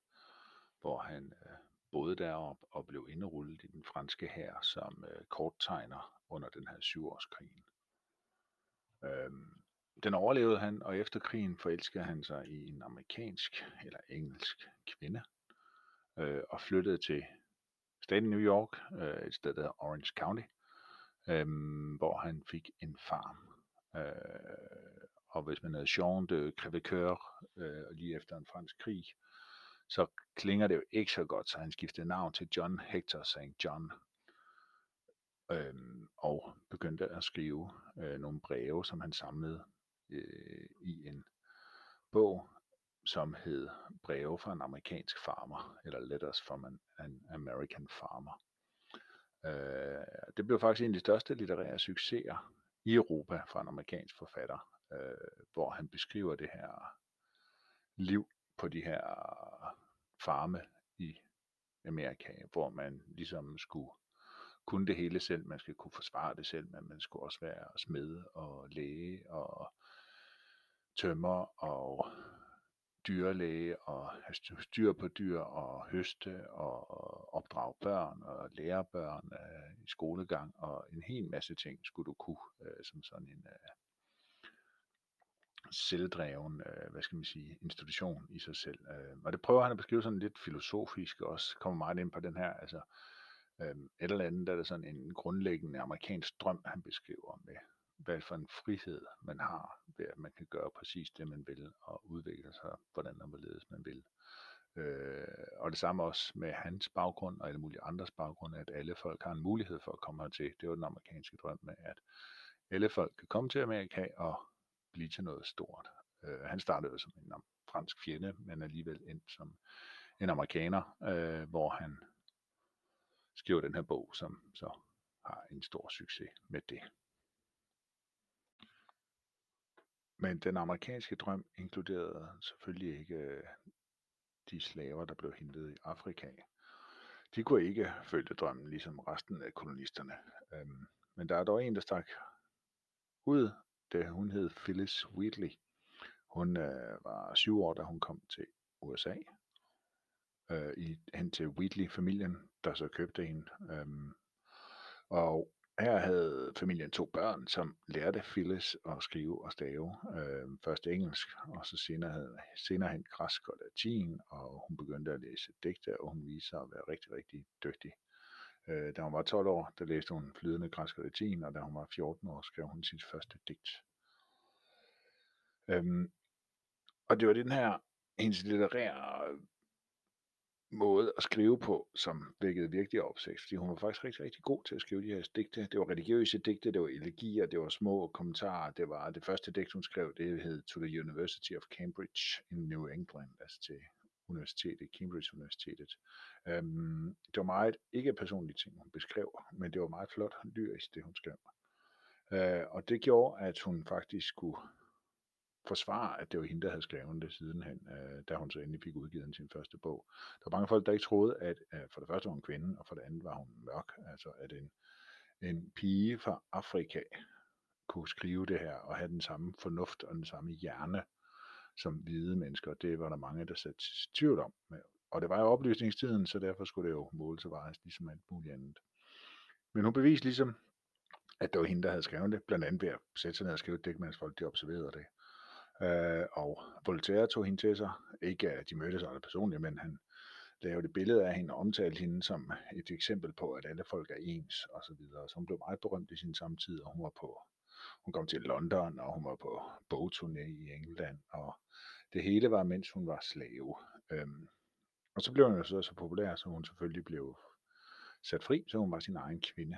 hvor han øh, boede derop og blev indrullet i den franske hær som øh, korttegner under den her syvårskrigen. Øhm, den overlevede han, og efter krigen forelskede han sig i en amerikansk eller engelsk kvinde øh, og flyttede til staten New York, øh, et sted der hedder Orange County, øh, hvor han fik en farm. Øh, og hvis man havde Jean de Crèvecoeur, øh, lige efter en fransk krig, så klinger det jo ikke så godt, så han skiftede navn til John Hector St. John, øhm, og begyndte at skrive øh, nogle breve, som han samlede øh, i en bog, som hed Breve fra en amerikansk farmer, eller Letters from an, an American Farmer. Øh, det blev faktisk en af de største litterære succeser i Europa fra en amerikansk forfatter, øh, hvor han beskriver det her liv på de her farme i Amerika, hvor man ligesom skulle kunne det hele selv, man skal kunne forsvare det selv, men man skulle også være smed og læge og tømmer og dyrlæge og have styr på dyr og høste og opdrage børn og lære børn øh, i skolegang og en hel masse ting skulle du kunne øh, som sådan en øh, selvdreven, øh, hvad skal man sige, institution i sig selv. Øh, og det prøver han at beskrive sådan lidt filosofisk også, kommer meget ind på den her, altså øh, et eller andet, der er sådan en grundlæggende amerikansk drøm, han beskriver med, hvad for en frihed man har, ved at man kan gøre præcis det, man vil, og udvikle sig, hvordan og hvorledes man vil. Øh, og det samme også med hans baggrund og alle mulige andres baggrund, at alle folk har en mulighed for at komme hertil. Det var den amerikanske drøm med, at alle folk kan komme til Amerika og blive til noget stort. Øh, han startede som en fransk fjende, men alligevel ind som en amerikaner, øh, hvor han skriver den her bog, som så har en stor succes med det. Men den amerikanske drøm inkluderede selvfølgelig ikke øh, de slaver, der blev hentet i Afrika. De kunne ikke følge drømmen, ligesom resten af kolonisterne. Øhm, men der er dog en, der stak ud, da hun hed Phyllis Wheatley. Hun øh, var syv år, da hun kom til USA, øh, i, hen til Wheatley-familien, der så købte hende. Øhm, og her havde familien to børn, som lærte Phyllis at skrive og stave. Øh, først engelsk, og så senere, havde, senere hen græsk og latin, og hun begyndte at læse digte, og hun viste sig at være rigtig, rigtig dygtig. Øh, da hun var 12 år, der læste hun flydende græsk og latin, og da hun var 14 år, skrev hun sit første digt. Øhm, og det var den her, hendes litterære måde at skrive på, som vækkede virkelig opsigt, fordi hun var faktisk rigtig, rigtig god til at skrive de her digte. Det var religiøse digte, det var elegier, det var små kommentarer, det var det første digt, hun skrev, det hed To the University of Cambridge in New England, altså til universitetet, Cambridge Universitetet. Um, det var meget ikke personlige ting, hun beskrev, men det var meget flot lyrisk, det hun skrev. Uh, og det gjorde, at hun faktisk skulle forsvare, at det var hende, der havde skrevet det sidenhen, øh, da hun så endelig fik udgivet sin første bog. Der var mange folk, der ikke troede, at øh, for det første var hun kvinde, og for det andet var hun mørk, altså at en, en pige fra Afrika kunne skrive det her, og have den samme fornuft og den samme hjerne som hvide mennesker. Det var der mange, der satte tvivl om. Og det var jo oplysningstiden, så derfor skulle det jo måles og vejes ligesom alt muligt andet. Men hun beviste ligesom, at det var hende, der havde skrevet det, blandt andet ved at sætte sig ned og skrive det, mens folk de observerede det. Øh, og Voltaire tog hende til sig. Ikke at de mødtes aldrig personligt, men han lavede et billede af hende og omtalte hende som et eksempel på, at alle folk er ens og så videre. Så hun blev meget berømt i sin samtid, og hun var på hun kom til London, og hun var på bogturné i England, og det hele var, mens hun var slave. Øhm, og så blev hun jo så, så populær, så hun selvfølgelig blev sat fri, så hun var sin egen kvinde.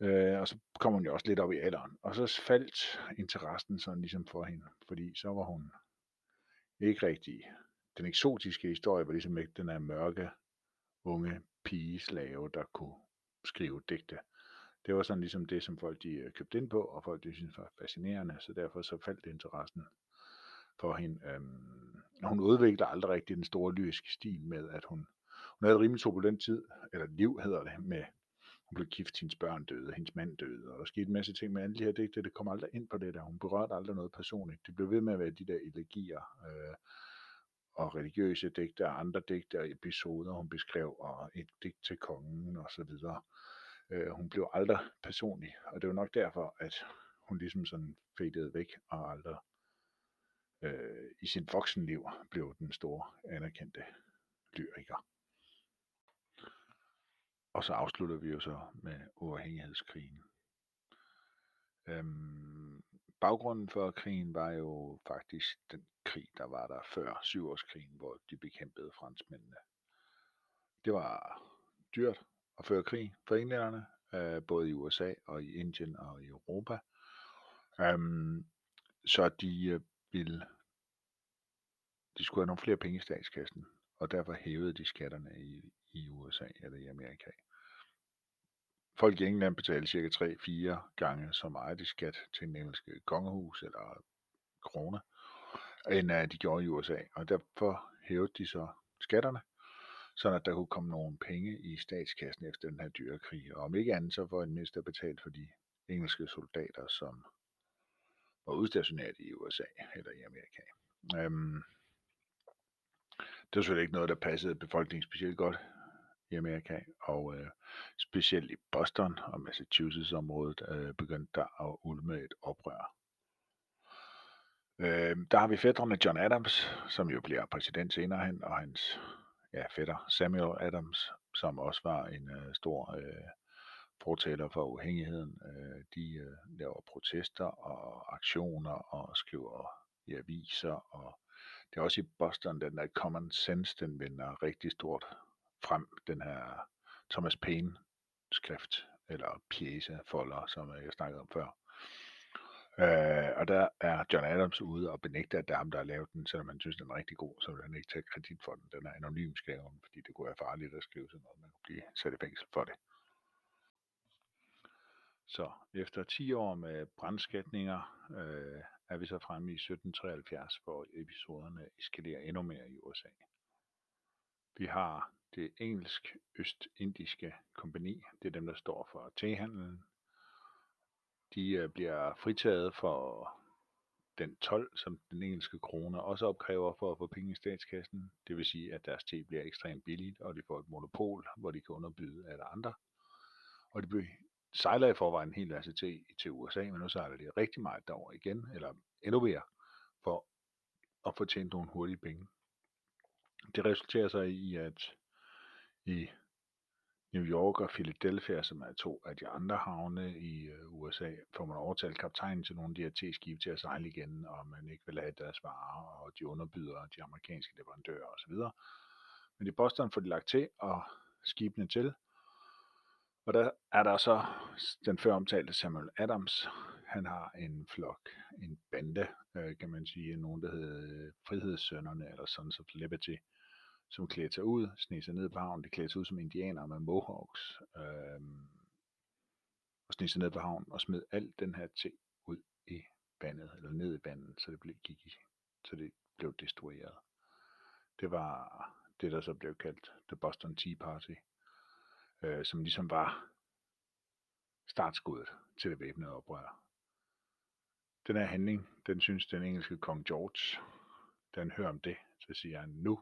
Øh, og så kom hun jo også lidt op i alderen. Og så faldt interessen sådan ligesom for hende, fordi så var hun ikke rigtig... Den eksotiske historie var ligesom ikke den her mørke, unge pigeslave, der kunne skrive digte. Det var sådan ligesom det, som folk de øh, købte ind på, og folk de synes var fascinerende, så derfor så faldt interessen for hende. Øhm, hun udviklede aldrig rigtig den store lyriske stil med, at hun, hun havde et rimelig turbulent tid, eller liv hedder det, med hun blev gift, hendes børn døde, hendes mand døde, og der skete en masse ting med alle de her digte, det kom aldrig ind på det der. Hun berørte aldrig noget personligt. Det blev ved med at være de der elegier øh, og religiøse digte og andre digte og episoder, hun beskrev, og et digt til kongen og så videre. Øh, hun blev aldrig personlig, og det var nok derfor, at hun ligesom sådan fadede væk og aldrig øh, i sin voksenliv blev den store anerkendte lyriker. Og så afslutter vi jo så med uafhængighedskrigen. Øhm, baggrunden for krigen var jo faktisk den krig, der var der før syvårskrigen, hvor de bekæmpede franskmændene. Det var dyrt at føre krig for englænderne, øh, både i USA og i Indien og i Europa. Øhm, så de øh, ville de skulle have nogle flere penge i statskassen, og derfor hævede de skatterne i, i USA eller i Amerika. Folk i England betalte cirka 3-4 gange så meget i skat til den engelske kongehus eller krone, end uh, de gjorde i USA. Og derfor hævede de så skatterne, så at der kunne komme nogle penge i statskassen efter den her dyre krig. Og om ikke andet, så var det mindst at betale for de engelske soldater, som var udstationeret i USA eller i Amerika. Øhm, det var selvfølgelig ikke noget, der passede befolkningen specielt godt i Amerika, og øh, specielt i Boston og Massachusetts-området øh, begyndte der at ulme et oprør. Øh, der har vi fætterne John Adams, som jo bliver præsident senere hen, og hans ja, fætter Samuel Adams, som også var en øh, stor øh, fortaler for uafhængigheden. Øh, de øh, laver protester og aktioner og skriver i aviser og det er også i Boston, den der Common Sense, den vender rigtig stort frem, den her Thomas Paine skrift, eller pjæse folder, som jeg snakkede om før. Øh, og der er John Adams ude og benægter, at det er ham, der har lavet den, selvom man synes, den er rigtig god, så vil han ikke tage kredit for den. Den er anonym skrevet, fordi det kunne være farligt at skrive sådan noget, man kunne blive sat i fængsel for det. Så efter 10 år med brændskatninger øh, er vi så fremme i 1773, hvor episoderne eskalerer endnu mere i USA. Vi har det engelsk-østindiske kompani, det er dem, der står for tehandlen. De øh, bliver fritaget for den 12, som den engelske krone også opkræver for at få penge i statskassen. Det vil sige, at deres te bliver ekstremt billigt, og de får et monopol, hvor de kan underbyde alle andre. Og de sejler i forvejen en hel masse til, til USA, men nu sejler de rigtig meget derover igen, eller endnu mere, for at få tjent nogle hurtige penge. Det resulterer sig i, at i New York og Philadelphia, som er to af de andre havne i øh, USA, får man overtalt kaptajnen til nogle af de her T-skibe til at sejle igen, og man ikke vil have deres varer, og de underbyder de amerikanske leverandører osv. Men i Boston får de lagt til, og skibene til, og der er der så den før omtalte Samuel Adams. Han har en flok, en bande, øh, kan man sige, nogen der hedder øh, Frihedssønderne eller Sons of Liberty, som klæder sig ud, sniger sig ned på havnen. De klæder sig ud som indianere med mohawks, øh, og sniger sig ned på havnen og smed alt den her ting ud i vandet, eller ned i vandet, så det blev, gik i, så det blev destrueret. Det var det, der så blev kaldt The Boston Tea Party øh, som ligesom var startskuddet til det væbnede oprør. Den her handling, den synes den engelske kong George, den hører om det, så siger han, nu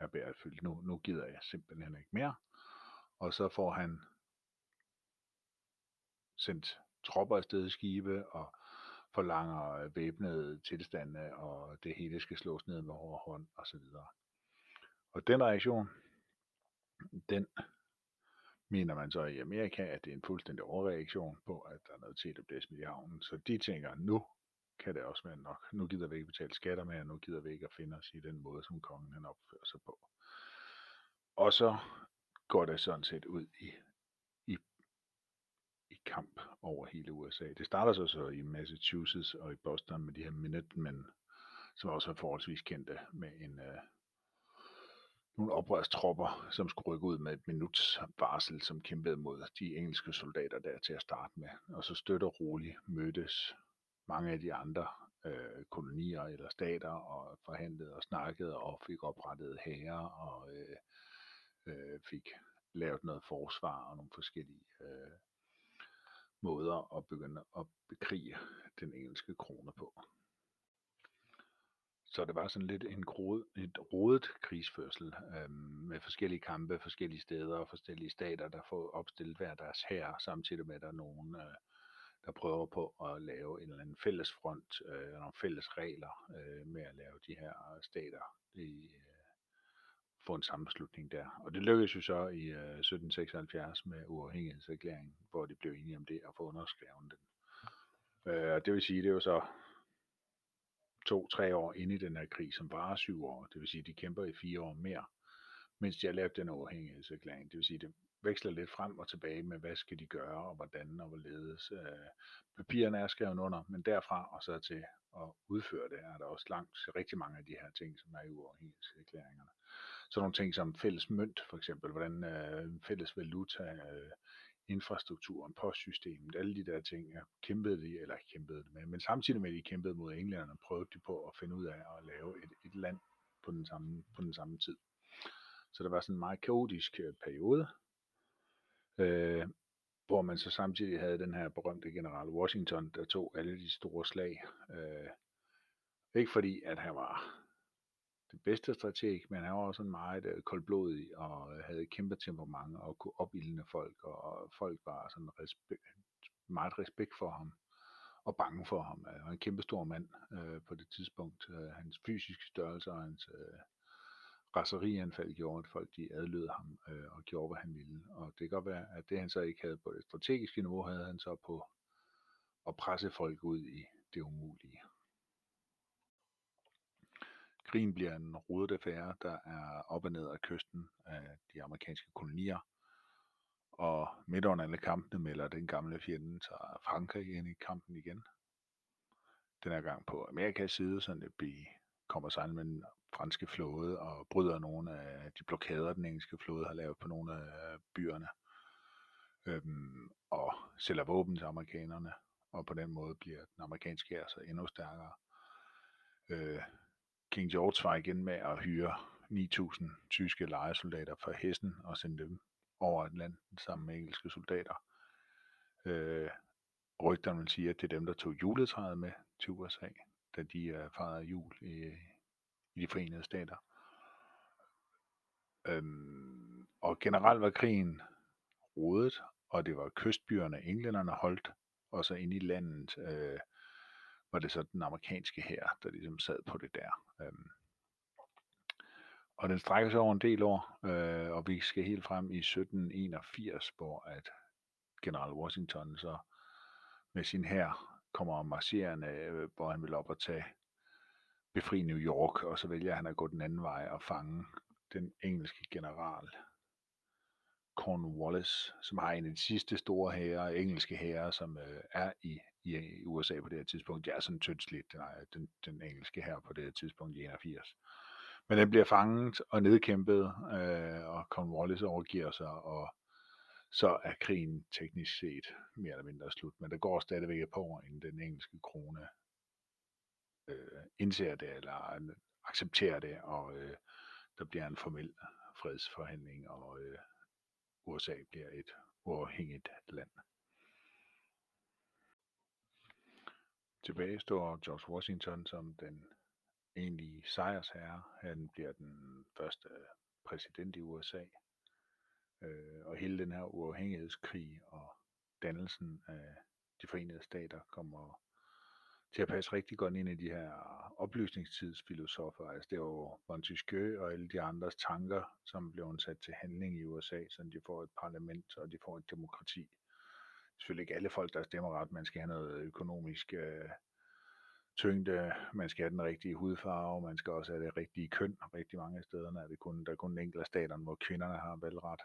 er bæret fyldt, nu, nu gider jeg simpelthen ikke mere. Og så får han sendt tropper afsted i skibe og forlanger øh, væbnede tilstande, og det hele skal slås ned med hård hånd osv. Og den reaktion, den mener man så i Amerika, at det er en fuldstændig overreaktion på, at der er noget til, der bliver smidt i havnen. Så de tænker, nu kan det også være nok. Nu gider vi ikke betale skatter mere, nu gider vi ikke at finde os i den måde, som kongen han opfører sig på. Og så går det sådan set ud i, i, i kamp over hele USA. Det starter så, så i Massachusetts og i Boston med de her Minutemen, som også er forholdsvis kendte med en, uh, nogle oprørstropper, som skulle rykke ud med et minuts varsel, som kæmpede mod de engelske soldater der til at starte med. Og så støtter roligt mødtes mange af de andre øh, kolonier eller stater og forhandlede og snakkede og fik oprettet hære og øh, øh, fik lavet noget forsvar og nogle forskellige øh, måder at begynde at bekrige den engelske krone på. Så det var sådan lidt en grod, et rodet krigsførsel øh, med forskellige kampe, forskellige steder og forskellige stater, der får opstillet hver deres her, samtidig med at der er nogen, øh, der prøver på at lave en eller anden fælles front, øh, nogle fælles regler øh, med at lave de her stater i, øh, få en sammenslutning der. Og det lykkedes jo så i øh, 1776 med uafhængighedserklæringen, hvor de blev enige om det og få underskrevet den. Øh, det vil sige, det er jo så to-tre år inde i den her krig, som varer syv år. Det vil sige, de kæmper i fire år mere, mens de har lavet den overhængighedserklæring. Det vil sige, det veksler lidt frem og tilbage med, hvad skal de gøre, og hvordan og hvorledes. Øh, papirerne er skrevet under, men derfra og så til at udføre det, er der også langt rigtig mange af de her ting, som er i uafhængighedserklæringerne. Så nogle ting som fælles mønt, for eksempel, hvordan øh, fælles valuta, øh, infrastrukturen, postsystemet, alle de der ting, kæmpede de, eller kæmpede det med, men samtidig med, at de kæmpede mod englænderne, prøvede de på at finde ud af at lave et, et land på den, samme, på den samme tid. Så der var sådan en meget kaotisk øh, periode, øh, hvor man så samtidig havde den her berømte general Washington, der tog alle de store slag. Øh, ikke fordi, at han var den bedste strateg, men han var også en meget øh, koldblodig og øh, havde et kæmpe temperament og kunne opildne folk, og folk var sådan respekt, meget respekt for ham og bange for ham. Øh, han var en kæmpe stor mand øh, på det tidspunkt. Øh, hans fysiske størrelse og hans øh, raserianfald gjorde, at folk de adlød ham øh, og gjorde, hvad han ville. Og det kan godt være, at det han så ikke havde på det strategiske niveau, havde han så på at presse folk ud i det umulige. Krigen bliver en rodet affære, der er op og ned af kysten af de amerikanske kolonier. Og midt under alle kampene melder den gamle fjende sig Frankrig ind i kampen igen. Den er gang på Amerikas side, så det kommer sammen med den franske flåde og bryder nogle af de blokader, den engelske flåde har lavet på nogle af øh, byerne. Øhm, og sælger våben til amerikanerne, og på den måde bliver den amerikanske hær så endnu stærkere. Øh, King George var igen med at hyre 9.000 tyske lejesoldater fra Hessen og sende dem over Atlanten sammen med engelske soldater. Øh, rygterne vil sige, at det er dem, der tog juletræet med til USA, da de øh, fejrede jul i, i de forenede stater. Øhm, og generelt var krigen rodet, og det var kystbyerne, englænderne holdt, og så ind i landet øh, var det så den amerikanske her, der ligesom sad på det der. Øhm, og den strækker sig over en del år, øh, og vi skal helt frem i 1781, hvor at general Washington så med sin her kommer marcherende, øh, hvor han vil op og tage befri New York, og så vælger han at gå den anden vej og fange den engelske general Cornwallis, som har en af de sidste store hære, engelske hære, som øh, er i, i USA på det her tidspunkt. Det er sådan tyndslidt, den, den, den engelske her på det her tidspunkt i 81. Men den bliver fanget og nedkæmpet, øh, og Cornwallis overgiver sig, og så er krigen teknisk set mere eller mindre slut. Men der går stadigvæk et par år, inden den engelske krone øh, indser det, eller øh, accepterer det, og øh, der bliver en formel fredsforhandling, og øh, USA bliver et uafhængigt land. Tilbage står George Washington som den egentlige sejrsherre. Han bliver den første præsident i USA. Øh, og hele den her uafhængighedskrig og dannelsen af de forenede stater kommer til at passe rigtig godt ind i de her oplysningstidsfilosofer. Altså det er jo Montesquieu og alle de andres tanker, som blev sat til handling i USA, så de får et parlament og de får et demokrati. Selvfølgelig ikke alle folk, der stemmer ret. Man skal have noget økonomisk øh, tyngde, man skal have den rigtige hudfarve, man skal også have det rigtige køn. Rigtig mange af stederne er det kun, der er kun en enkelt af staterne, hvor kvinderne har valgret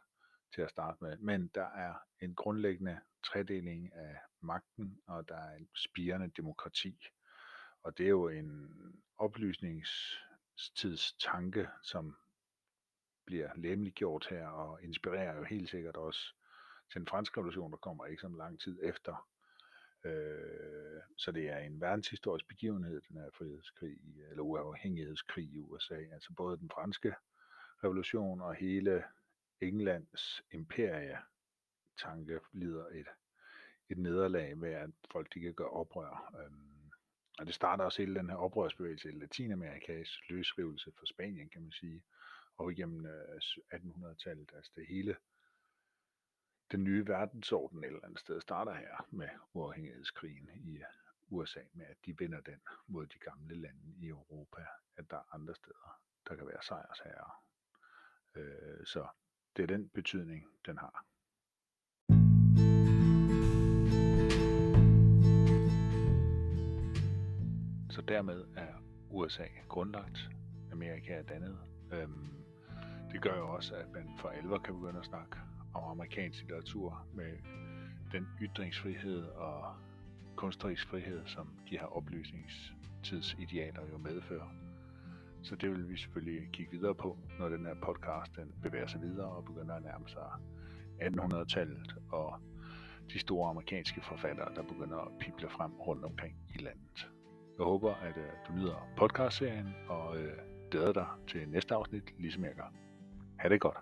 til at starte med. Men der er en grundlæggende tredeling af magten, og der er en spirende demokrati. Og det er jo en oplysningstidstanke, som bliver lemliggjort her, og inspirerer jo helt sikkert også til den franske revolution, der kommer ikke så lang tid efter. Øh, så det er en verdenshistorisk begivenhed, den her frihedskrig, eller uafhængighedskrig i USA. Altså både den franske revolution og hele Englands imperie tanke lider et, et nederlag med, at folk de kan gøre oprør. Øhm, og det starter også hele den her oprørsbevægelse i Latinamerikas løsrivelse fra Spanien, kan man sige, og igennem øh, 1800-tallet. Altså det hele, den nye verdensorden et eller andet sted starter her med uafhængighedskrigen i øh, USA, med at de vinder den mod de gamle lande i Europa, at der er andre steder, der kan være sejrsherrer. Øh, så det er den betydning, den har. Så dermed er USA grundlagt, Amerika er dannet. Øhm, det gør jo også, at man for alvor kan begynde at snakke om amerikansk litteratur med den ytringsfrihed og kunstnerisk frihed, som de her oplysningstidsidealer jo medfører. Så det vil vi selvfølgelig kigge videre på, når den her podcast den bevæger sig videre og begynder at nærme sig 1800-tallet og de store amerikanske forfattere, der begynder at pible frem rundt omkring i landet. Jeg håber, at øh, du nyder podcastserien og uh, glæder dig til næste afsnit, ligesom jeg gør. Ha' det godt.